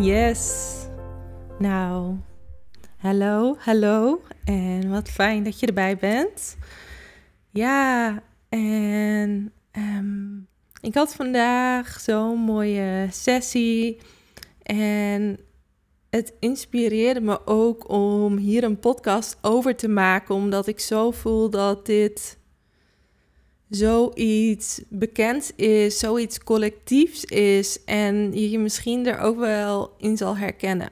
Yes. Nou, hallo, hallo. En wat fijn dat je erbij bent. Ja, en ehm, ik had vandaag zo'n mooie sessie. En het inspireerde me ook om hier een podcast over te maken, omdat ik zo voel dat dit zoiets bekends is, zoiets collectiefs is en je je misschien er ook wel in zal herkennen.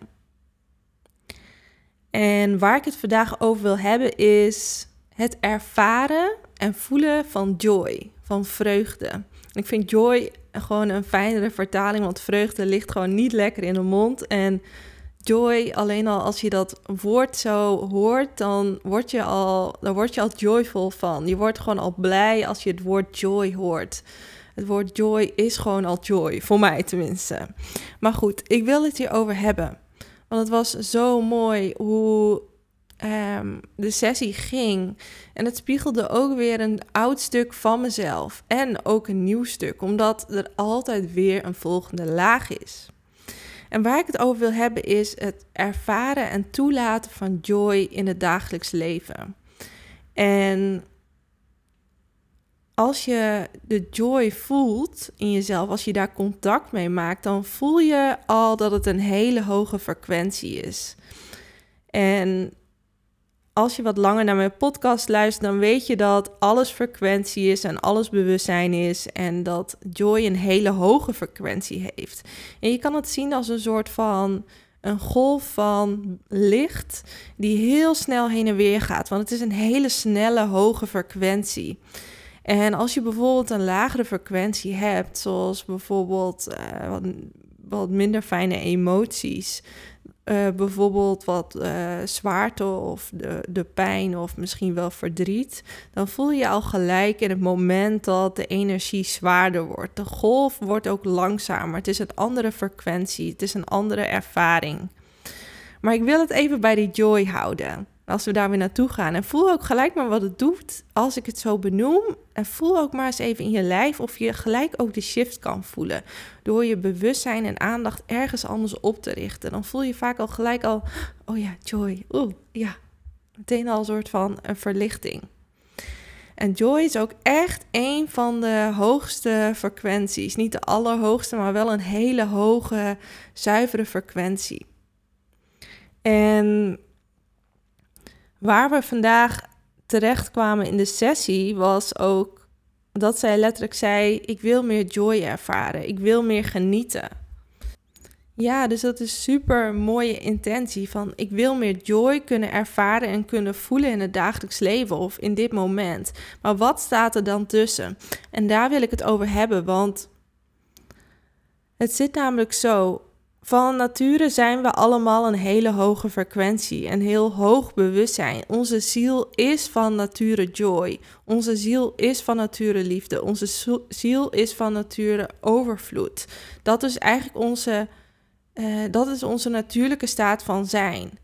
En waar ik het vandaag over wil hebben is het ervaren en voelen van joy, van vreugde. Ik vind joy gewoon een fijnere vertaling, want vreugde ligt gewoon niet lekker in de mond. En joy, alleen al als je dat woord zo hoort, dan word je al, dan word je al joyful van. Je wordt gewoon al blij als je het woord joy hoort. Het woord joy is gewoon al joy, voor mij tenminste. Maar goed, ik wil het hierover hebben. Want het was zo mooi hoe um, de sessie ging. En het spiegelde ook weer een oud stuk van mezelf. En ook een nieuw stuk, omdat er altijd weer een volgende laag is. En waar ik het over wil hebben is het ervaren en toelaten van joy in het dagelijks leven. En als je de joy voelt in jezelf, als je daar contact mee maakt, dan voel je al dat het een hele hoge frequentie is. En als je wat langer naar mijn podcast luistert, dan weet je dat alles frequentie is en alles bewustzijn is en dat joy een hele hoge frequentie heeft. En je kan het zien als een soort van een golf van licht die heel snel heen en weer gaat, want het is een hele snelle hoge frequentie. En als je bijvoorbeeld een lagere frequentie hebt, zoals bijvoorbeeld uh, wat, wat minder fijne emoties, uh, bijvoorbeeld wat uh, zwaarte of de, de pijn of misschien wel verdriet, dan voel je al gelijk in het moment dat de energie zwaarder wordt. De golf wordt ook langzamer. Het is een andere frequentie, het is een andere ervaring. Maar ik wil het even bij die joy houden. Als we daar weer naartoe gaan. En voel ook gelijk maar wat het doet als ik het zo benoem. En voel ook maar eens even in je lijf of je gelijk ook de shift kan voelen. Door je bewustzijn en aandacht ergens anders op te richten. Dan voel je vaak al gelijk al, oh ja, joy. Oeh, ja. Meteen al een soort van een verlichting. En joy is ook echt een van de hoogste frequenties. Niet de allerhoogste, maar wel een hele hoge, zuivere frequentie. En Waar we vandaag terecht kwamen in de sessie was ook dat zij letterlijk zei: Ik wil meer joy ervaren, ik wil meer genieten. Ja, dus dat is super mooie intentie van ik wil meer joy kunnen ervaren en kunnen voelen in het dagelijks leven of in dit moment. Maar wat staat er dan tussen? En daar wil ik het over hebben, want het zit namelijk zo. Van nature zijn we allemaal een hele hoge frequentie, een heel hoog bewustzijn. Onze ziel is van nature joy. Onze ziel is van nature liefde. Onze ziel is van nature overvloed. Dat is eigenlijk onze, uh, dat is onze natuurlijke staat van zijn.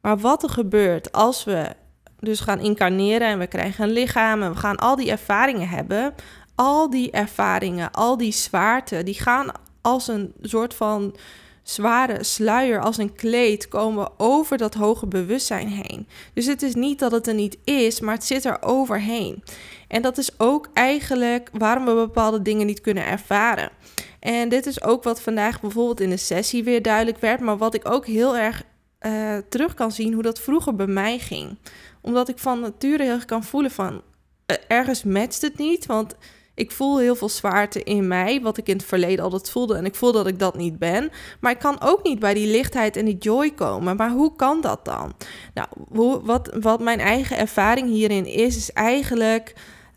Maar wat er gebeurt als we dus gaan incarneren en we krijgen een lichaam en we gaan al die ervaringen hebben, al die ervaringen, al die zwaarte, die gaan als een soort van zware sluier als een kleed komen over dat hoge bewustzijn heen. Dus het is niet dat het er niet is, maar het zit er overheen. En dat is ook eigenlijk waarom we bepaalde dingen niet kunnen ervaren. En dit is ook wat vandaag bijvoorbeeld in de sessie weer duidelijk werd, maar wat ik ook heel erg uh, terug kan zien hoe dat vroeger bij mij ging. Omdat ik van nature heel erg kan voelen van uh, ergens matcht het niet, want ik voel heel veel zwaarte in mij, wat ik in het verleden altijd voelde. En ik voel dat ik dat niet ben. Maar ik kan ook niet bij die lichtheid en die joy komen. Maar hoe kan dat dan? Nou, wat, wat mijn eigen ervaring hierin is, is eigenlijk.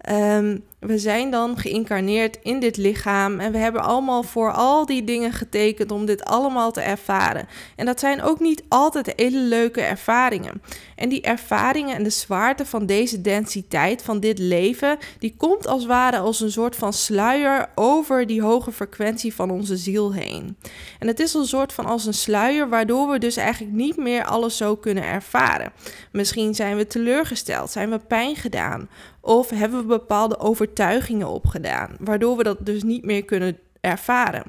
Um, we zijn dan geïncarneerd in dit lichaam en we hebben allemaal voor al die dingen getekend om dit allemaal te ervaren. En dat zijn ook niet altijd hele leuke ervaringen. En die ervaringen en de zwaarte van deze densiteit, van dit leven, die komt als ware als een soort van sluier over die hoge frequentie van onze ziel heen. En het is een soort van als een sluier, waardoor we dus eigenlijk niet meer alles zo kunnen ervaren. Misschien zijn we teleurgesteld, zijn we pijn gedaan, of hebben we bepaalde overtuigingen opgedaan, waardoor we dat dus niet meer kunnen ervaren.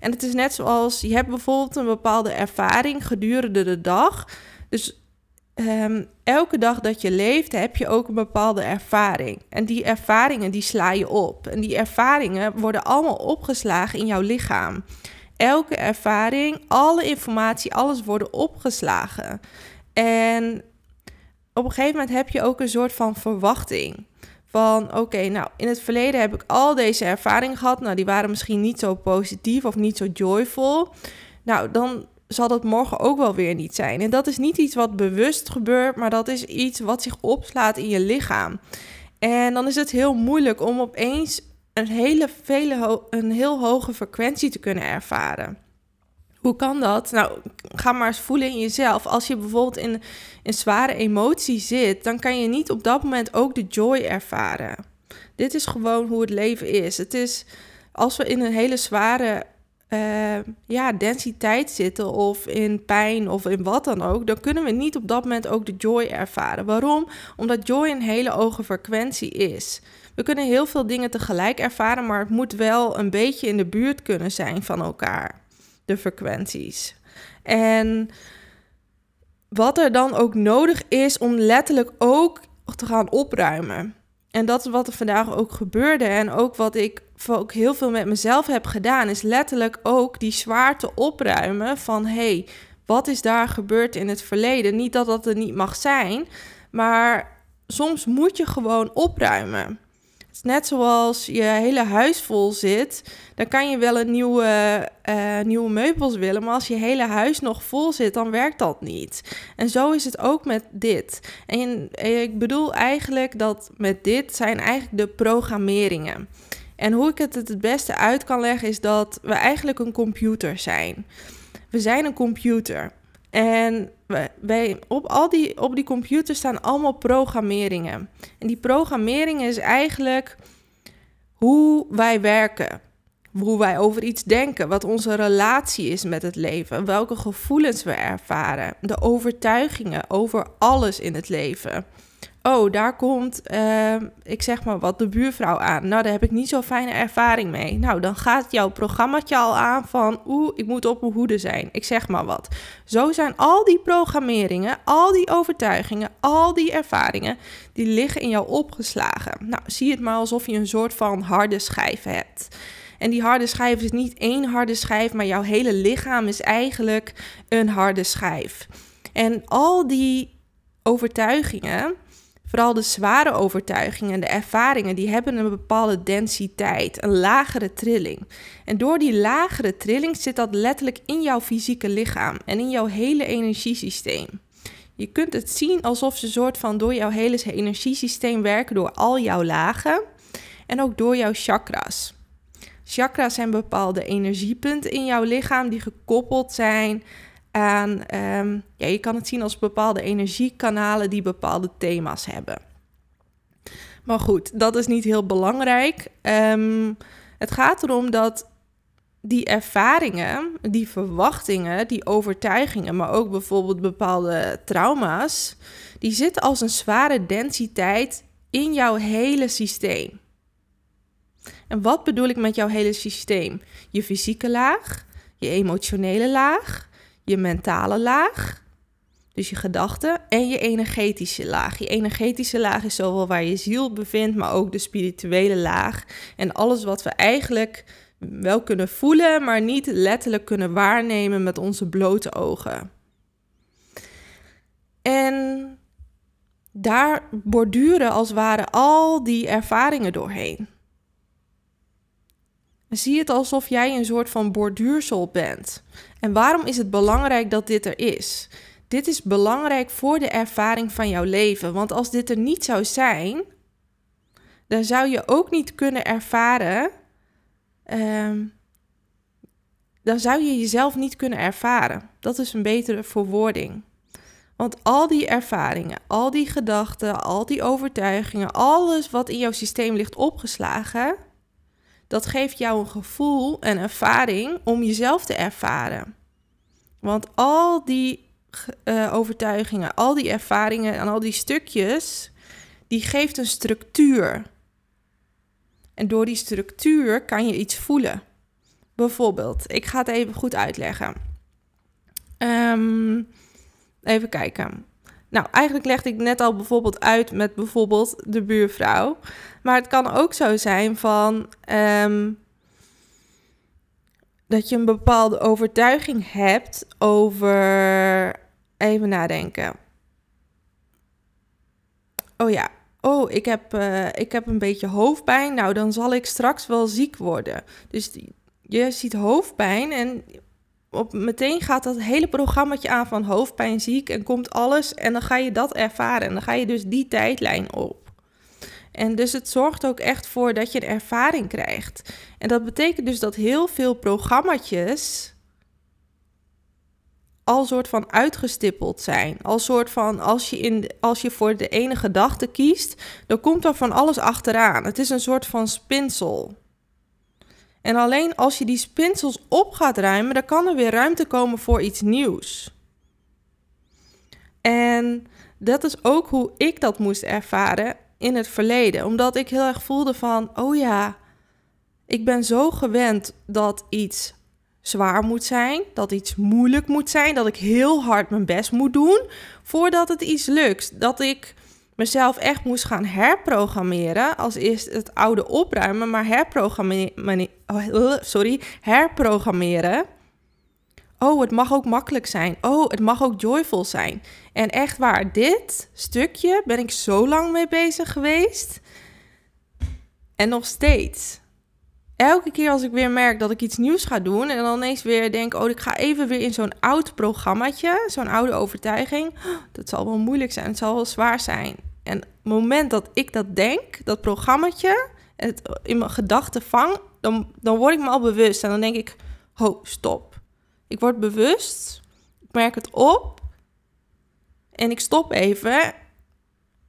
En het is net zoals je hebt bijvoorbeeld een bepaalde ervaring gedurende de dag. Dus um, elke dag dat je leeft heb je ook een bepaalde ervaring. En die ervaringen die sla je op. En die ervaringen worden allemaal opgeslagen in jouw lichaam. Elke ervaring, alle informatie, alles worden opgeslagen. En op een gegeven moment heb je ook een soort van verwachting. Van oké, nou in het verleden heb ik al deze ervaringen gehad. Nou, die waren misschien niet zo positief of niet zo joyful. Nou, dan zal dat morgen ook wel weer niet zijn. En dat is niet iets wat bewust gebeurt, maar dat is iets wat zich opslaat in je lichaam. En dan is het heel moeilijk om opeens een, hele, vele een heel hoge frequentie te kunnen ervaren. Hoe kan dat? Nou, ga maar eens voelen in jezelf. Als je bijvoorbeeld in een zware emotie zit, dan kan je niet op dat moment ook de joy ervaren. Dit is gewoon hoe het leven is. Het is als we in een hele zware uh, ja, densiteit zitten of in pijn of in wat dan ook, dan kunnen we niet op dat moment ook de joy ervaren. Waarom? Omdat joy een hele hoge frequentie is. We kunnen heel veel dingen tegelijk ervaren, maar het moet wel een beetje in de buurt kunnen zijn van elkaar, de frequenties. En wat er dan ook nodig is om letterlijk ook te gaan opruimen. En dat is wat er vandaag ook gebeurde. En ook wat ik ook heel veel met mezelf heb gedaan, is letterlijk ook die zwaarte opruimen van hé, hey, wat is daar gebeurd in het verleden? Niet dat dat er niet mag zijn, maar soms moet je gewoon opruimen. Is net zoals je hele huis vol zit, dan kan je wel een nieuwe, uh, nieuwe meubels willen, maar als je hele huis nog vol zit, dan werkt dat niet. En zo is het ook met dit. En ik bedoel eigenlijk dat met dit zijn eigenlijk de programmeringen. En hoe ik het het beste uit kan leggen is dat we eigenlijk een computer zijn. We zijn een computer. En wij, op, al die, op die computer staan allemaal programmeringen. En die programmeringen is eigenlijk hoe wij werken. Hoe wij over iets denken, wat onze relatie is met het leven, welke gevoelens we ervaren, de overtuigingen over alles in het leven oh, daar komt, uh, ik zeg maar wat, de buurvrouw aan. Nou, daar heb ik niet zo'n fijne ervaring mee. Nou, dan gaat jouw programmaatje al aan van, oeh, ik moet op mijn hoede zijn. Ik zeg maar wat. Zo zijn al die programmeringen, al die overtuigingen, al die ervaringen, die liggen in jou opgeslagen. Nou, zie het maar alsof je een soort van harde schijf hebt. En die harde schijf is niet één harde schijf, maar jouw hele lichaam is eigenlijk een harde schijf. En al die overtuigingen, Vooral de zware overtuigingen, de ervaringen, die hebben een bepaalde densiteit, een lagere trilling. En door die lagere trilling zit dat letterlijk in jouw fysieke lichaam en in jouw hele energiesysteem. Je kunt het zien alsof ze soort van door jouw hele energiesysteem werken, door al jouw lagen en ook door jouw chakras. Chakras zijn bepaalde energiepunten in jouw lichaam die gekoppeld zijn aan, um, ja, je kan het zien als bepaalde energiekanalen die bepaalde thema's hebben. Maar goed, dat is niet heel belangrijk. Um, het gaat erom dat die ervaringen, die verwachtingen, die overtuigingen, maar ook bijvoorbeeld bepaalde trauma's, die zitten als een zware densiteit in jouw hele systeem. En wat bedoel ik met jouw hele systeem? Je fysieke laag, je emotionele laag, je mentale laag, dus je gedachten, en je energetische laag. Je energetische laag is zowel waar je ziel bevindt, maar ook de spirituele laag. En alles wat we eigenlijk wel kunnen voelen, maar niet letterlijk kunnen waarnemen met onze blote ogen. En daar borduren als het ware al die ervaringen doorheen. Zie het alsof jij een soort van borduursel bent. En waarom is het belangrijk dat dit er is? Dit is belangrijk voor de ervaring van jouw leven. Want als dit er niet zou zijn, dan zou je ook niet kunnen ervaren. ehm, dan zou je jezelf niet kunnen ervaren. Dat is een betere verwoording. Want al die ervaringen, al die gedachten, al die overtuigingen, alles wat in jouw systeem ligt opgeslagen, dat geeft jou een gevoel en ervaring om jezelf te ervaren. Want al die uh, overtuigingen, al die ervaringen en al die stukjes, die geeft een structuur. En door die structuur kan je iets voelen. Bijvoorbeeld, ik ga het even goed uitleggen. Um, even kijken. Nou, eigenlijk legde ik net al bijvoorbeeld uit met bijvoorbeeld de buurvrouw. Maar het kan ook zo zijn van um, dat je een bepaalde overtuiging hebt over. Even nadenken. Oh ja, oh, ik heb, uh, ik heb een beetje hoofdpijn. Nou, dan zal ik straks wel ziek worden. Dus je ziet hoofdpijn en op, meteen gaat dat hele programma aan van hoofdpijn, ziek en komt alles. En dan ga je dat ervaren. En dan ga je dus die tijdlijn op. En dus het zorgt ook echt voor dat je een ervaring krijgt. En dat betekent dus dat heel veel programma's al soort van uitgestippeld zijn. Al soort van, als je, in, als je voor de ene gedachte kiest, dan komt er van alles achteraan. Het is een soort van spinsel. En alleen als je die spinsels op gaat ruimen, dan kan er weer ruimte komen voor iets nieuws. En dat is ook hoe ik dat moest ervaren in het verleden. Omdat ik heel erg voelde van, oh ja, ik ben zo gewend dat iets zwaar moet zijn, dat iets moeilijk moet zijn, dat ik heel hard mijn best moet doen voordat het iets lukt. Dat ik mezelf echt moest gaan herprogrammeren. Als eerst het oude opruimen, maar herprogrammeren. Oh, sorry, herprogrammeren. Oh, het mag ook makkelijk zijn. Oh, het mag ook joyful zijn. En echt waar, dit stukje ben ik zo lang mee bezig geweest. En nog steeds. Elke keer als ik weer merk dat ik iets nieuws ga doen en dan ineens weer denk, oh, ik ga even weer in zo'n oud programmaatje, zo'n oude overtuiging. Dat zal wel moeilijk zijn, het zal wel zwaar zijn. En het moment dat ik dat denk, dat programmaatje, het in mijn gedachten vang, dan, dan word ik me al bewust. En dan denk ik, ho, stop. Ik word bewust, ik merk het op en ik stop even.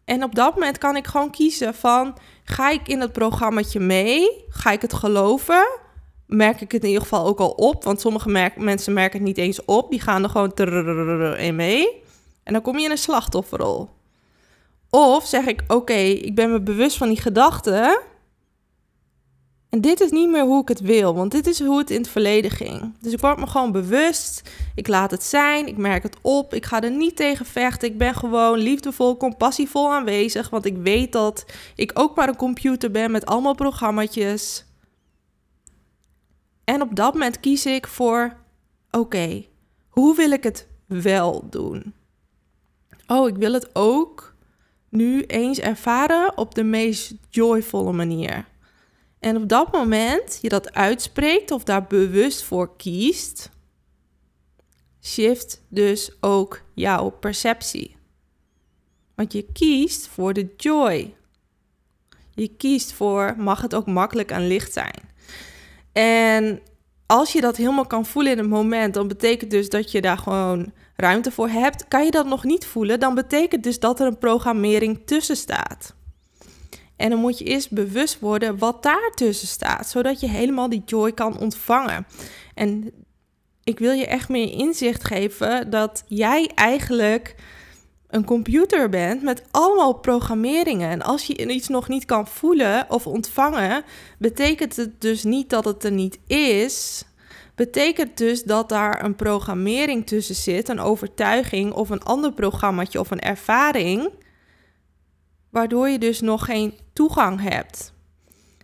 En op dat moment kan ik gewoon kiezen van, ga ik in het programmaatje mee? Ga ik het geloven? Merk ik het in ieder geval ook al op? Want sommige mensen merken het niet eens op. Die gaan er gewoon in mee. En dan kom je in een slachtofferrol. Of zeg ik, oké, ik ben me bewust van die gedachten. En dit is niet meer hoe ik het wil, want dit is hoe het in het verleden ging. Dus ik word me gewoon bewust. Ik laat het zijn, ik merk het op. Ik ga er niet tegen vechten. Ik ben gewoon liefdevol, compassievol aanwezig. Want ik weet dat ik ook maar een computer ben met allemaal programma's. En op dat moment kies ik voor: oké, hoe wil ik het wel doen? Oh, ik wil het ook nu eens ervaren op de meest joyvolle manier. En op dat moment je dat uitspreekt of daar bewust voor kiest, shift dus ook jouw perceptie. Want je kiest voor de joy. Je kiest voor mag het ook makkelijk en licht zijn. En als je dat helemaal kan voelen in het moment, dan betekent dus dat je daar gewoon ruimte voor hebt. Kan je dat nog niet voelen, dan betekent dus dat er een programmering tussen staat. En dan moet je eerst bewust worden wat daar tussen staat, zodat je helemaal die joy kan ontvangen. En ik wil je echt meer inzicht geven dat jij eigenlijk een computer bent met allemaal programmeringen. En als je iets nog niet kan voelen of ontvangen, betekent het dus niet dat het er niet is. Betekent dus dat daar een programmering tussen zit, een overtuiging of een ander programmaatje of een ervaring, waardoor je dus nog geen toegang hebt.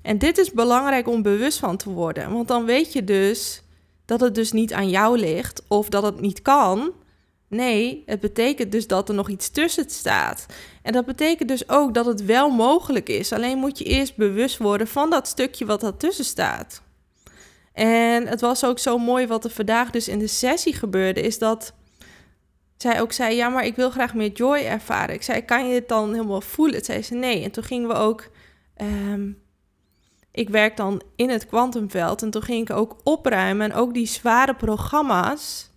En dit is belangrijk om bewust van te worden, want dan weet je dus dat het dus niet aan jou ligt of dat het niet kan, Nee, het betekent dus dat er nog iets tussen staat. En dat betekent dus ook dat het wel mogelijk is. Alleen moet je eerst bewust worden van dat stukje wat daartussen staat. En het was ook zo mooi wat er vandaag dus in de sessie gebeurde, is dat zij ook zei: Ja, maar ik wil graag meer joy ervaren. Ik zei: Kan je het dan helemaal voelen? Toen zei ze: Nee. En toen gingen we ook ehm, ik werk dan in het kwantumveld en toen ging ik ook opruimen en ook die zware programma's,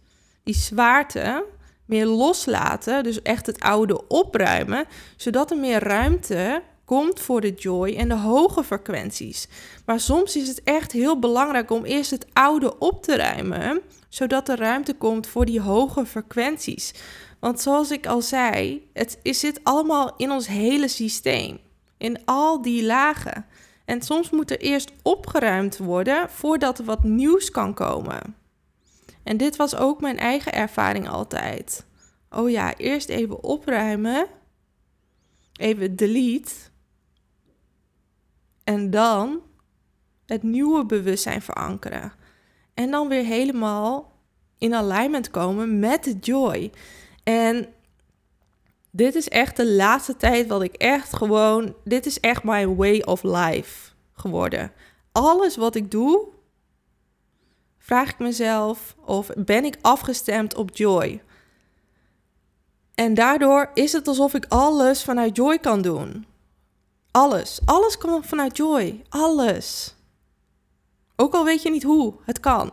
die zwaarte, meer loslaten. Dus echt het oude opruimen, zodat er meer ruimte komt voor de joy en de hoge frequenties. Maar soms is het echt heel belangrijk om eerst het oude op te ruimen, zodat er ruimte komt voor die hoge frequenties. Want zoals ik al zei, het zit allemaal in ons hele systeem, in al die lagen. En soms moet er eerst opgeruimd worden voordat er wat nieuws kan komen. En dit was ook mijn eigen ervaring altijd. Oh ja, eerst even opruimen. Even delete. En dan het nieuwe bewustzijn verankeren. En dan weer helemaal in alignment komen met de joy. En dit is echt de laatste tijd wat ik echt gewoon. Dit is echt my way of life geworden. Alles wat ik doe, vraag ik mezelf of ben ik afgestemd op joy. En daardoor is het alsof ik alles vanuit joy kan doen. Alles. Alles kan vanuit joy. Alles. Ook al weet je niet hoe, het kan.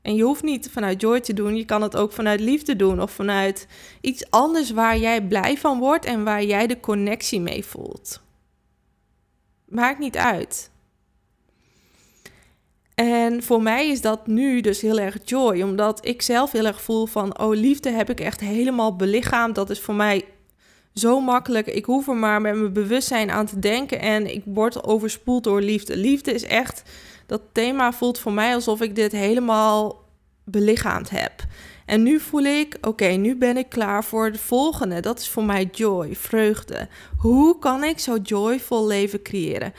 En je hoeft niet vanuit joy te doen, je kan het ook vanuit liefde doen of vanuit iets anders waar jij blij van wordt en waar jij de connectie mee voelt. Maakt niet uit. En voor mij is dat nu dus heel erg joy, omdat ik zelf heel erg voel van, oh liefde heb ik echt helemaal belichaamd. Dat is voor mij zo makkelijk. Ik hoef er maar met mijn bewustzijn aan te denken en ik word overspoeld door liefde. Liefde is echt, dat thema voelt voor mij alsof ik dit helemaal belichaamd heb. En nu voel ik, oké, nu ben ik klaar voor het volgende. Dat is voor mij joy, vreugde. Hoe kan ik zo joyful leven creëren?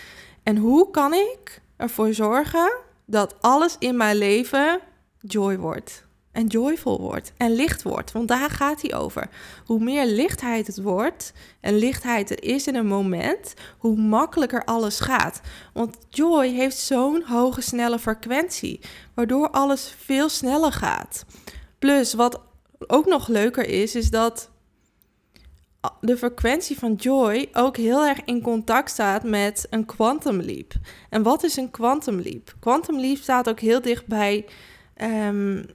En hoe kan ik ervoor zorgen dat alles in mijn leven joy wordt. En joyful wordt en licht wordt. Want daar gaat hij over. Hoe meer lichtheid het wordt en lichtheid er is in een moment, hoe makkelijker alles gaat. Want joy heeft zo'n hoge, snelle frequentie, waardoor alles veel sneller gaat. Plus, wat ook nog leuker is, is dat de frequentie van joy ook heel erg in contact staat met een quantum leap. En wat is een quantum leap? Quantum leap staat ook heel dicht bij. Um,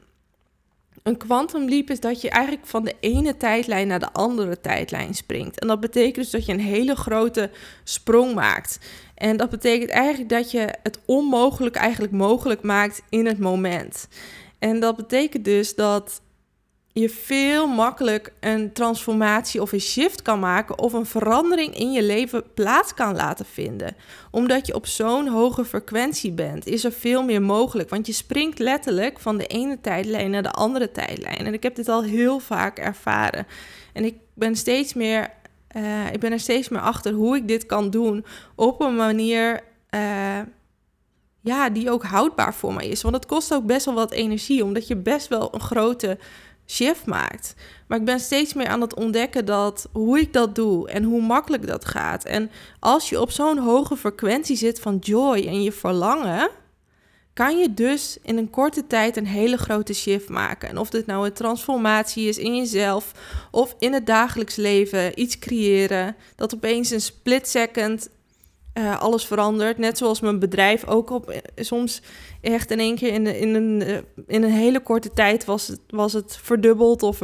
een quantum leap is dat je eigenlijk van de ene tijdlijn naar de andere tijdlijn springt. En dat betekent dus dat je een hele grote sprong maakt. En dat betekent eigenlijk dat je het onmogelijk eigenlijk mogelijk maakt in het moment. En dat betekent dus dat je veel makkelijk een transformatie of een shift kan maken of een verandering in je leven plaats kan laten vinden. Omdat je op zo'n hoge frequentie bent, is er veel meer mogelijk. Want je springt letterlijk van de ene tijdlijn naar de andere tijdlijn. En ik heb dit al heel vaak ervaren. En ik ben steeds meer. Uh, ik ben er steeds meer achter hoe ik dit kan doen op een manier uh, ja, die ook houdbaar voor mij is. Want het kost ook best wel wat energie, omdat je best wel een grote shift maakt. Maar ik ben steeds meer aan het ontdekken dat hoe ik dat doe en hoe makkelijk dat gaat. En als je op zo'n hoge frequentie zit van joy en je verlangen, kan je dus in een korte tijd een hele grote shift maken. En of dit nou een transformatie is in jezelf of in het dagelijks leven, iets creëren dat opeens een split second uh, alles verandert. Net zoals mijn bedrijf ook op eh, soms echt in één keer in, in, een, uh, in een hele korte tijd was het, was het verdubbeld of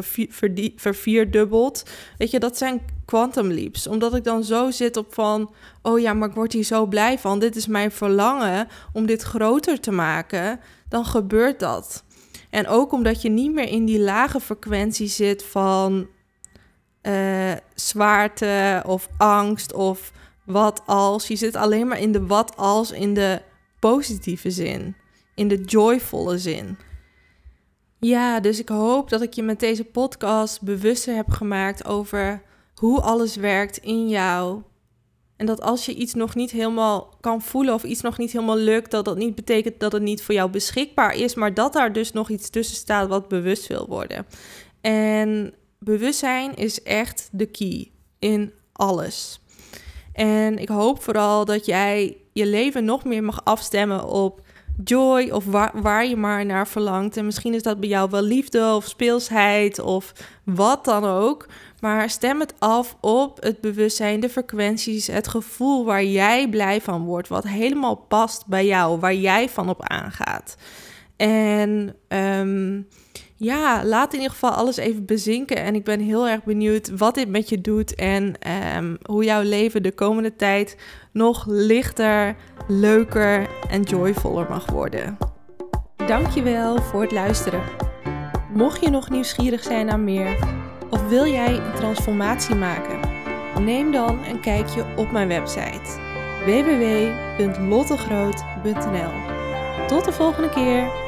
vervierdubbeld. Weet je, dat zijn quantum leaps. Omdat ik dan zo zit op van, oh ja, maar ik word hier zo blij van. Dit is mijn verlangen om dit groter te maken. Dan gebeurt dat. En ook omdat je niet meer in die lage frequentie zit van uh, zwaarte of angst of wat als. Je zit alleen maar in de wat als in de positieve zin, in de joyvolle zin. Ja, dus ik hoop dat ik je met deze podcast bewuster heb gemaakt over hoe alles werkt in jou. En dat als je iets nog niet helemaal kan voelen of iets nog niet helemaal lukt, dat dat niet betekent dat het niet voor jou beschikbaar is, maar dat daar dus nog iets tussen staat wat bewust wil worden. En bewustzijn is echt de key in alles. En ik hoop vooral dat jij je leven nog meer mag afstemmen op joy of waar, je maar naar verlangt. En misschien is dat bij jou wel liefde of speelsheid of wat dan ook. Maar stem het af op het bewustzijn, de frequenties, het gevoel waar jij blij van wordt. Wat helemaal past bij jou, waar jij van op aangaat. En ehm, ja, laat in ieder geval alles even bezinken. En ik ben heel erg benieuwd wat dit met je doet en ehm, hoe jouw leven de komende tijd nog lichter, leuker en joyvoller mag worden. Dankjewel voor het luisteren. Mocht je nog nieuwsgierig zijn naar meer of wil jij een transformatie maken? Neem dan een kijkje op mijn website www.lottegroot.nl. Tot de volgende keer.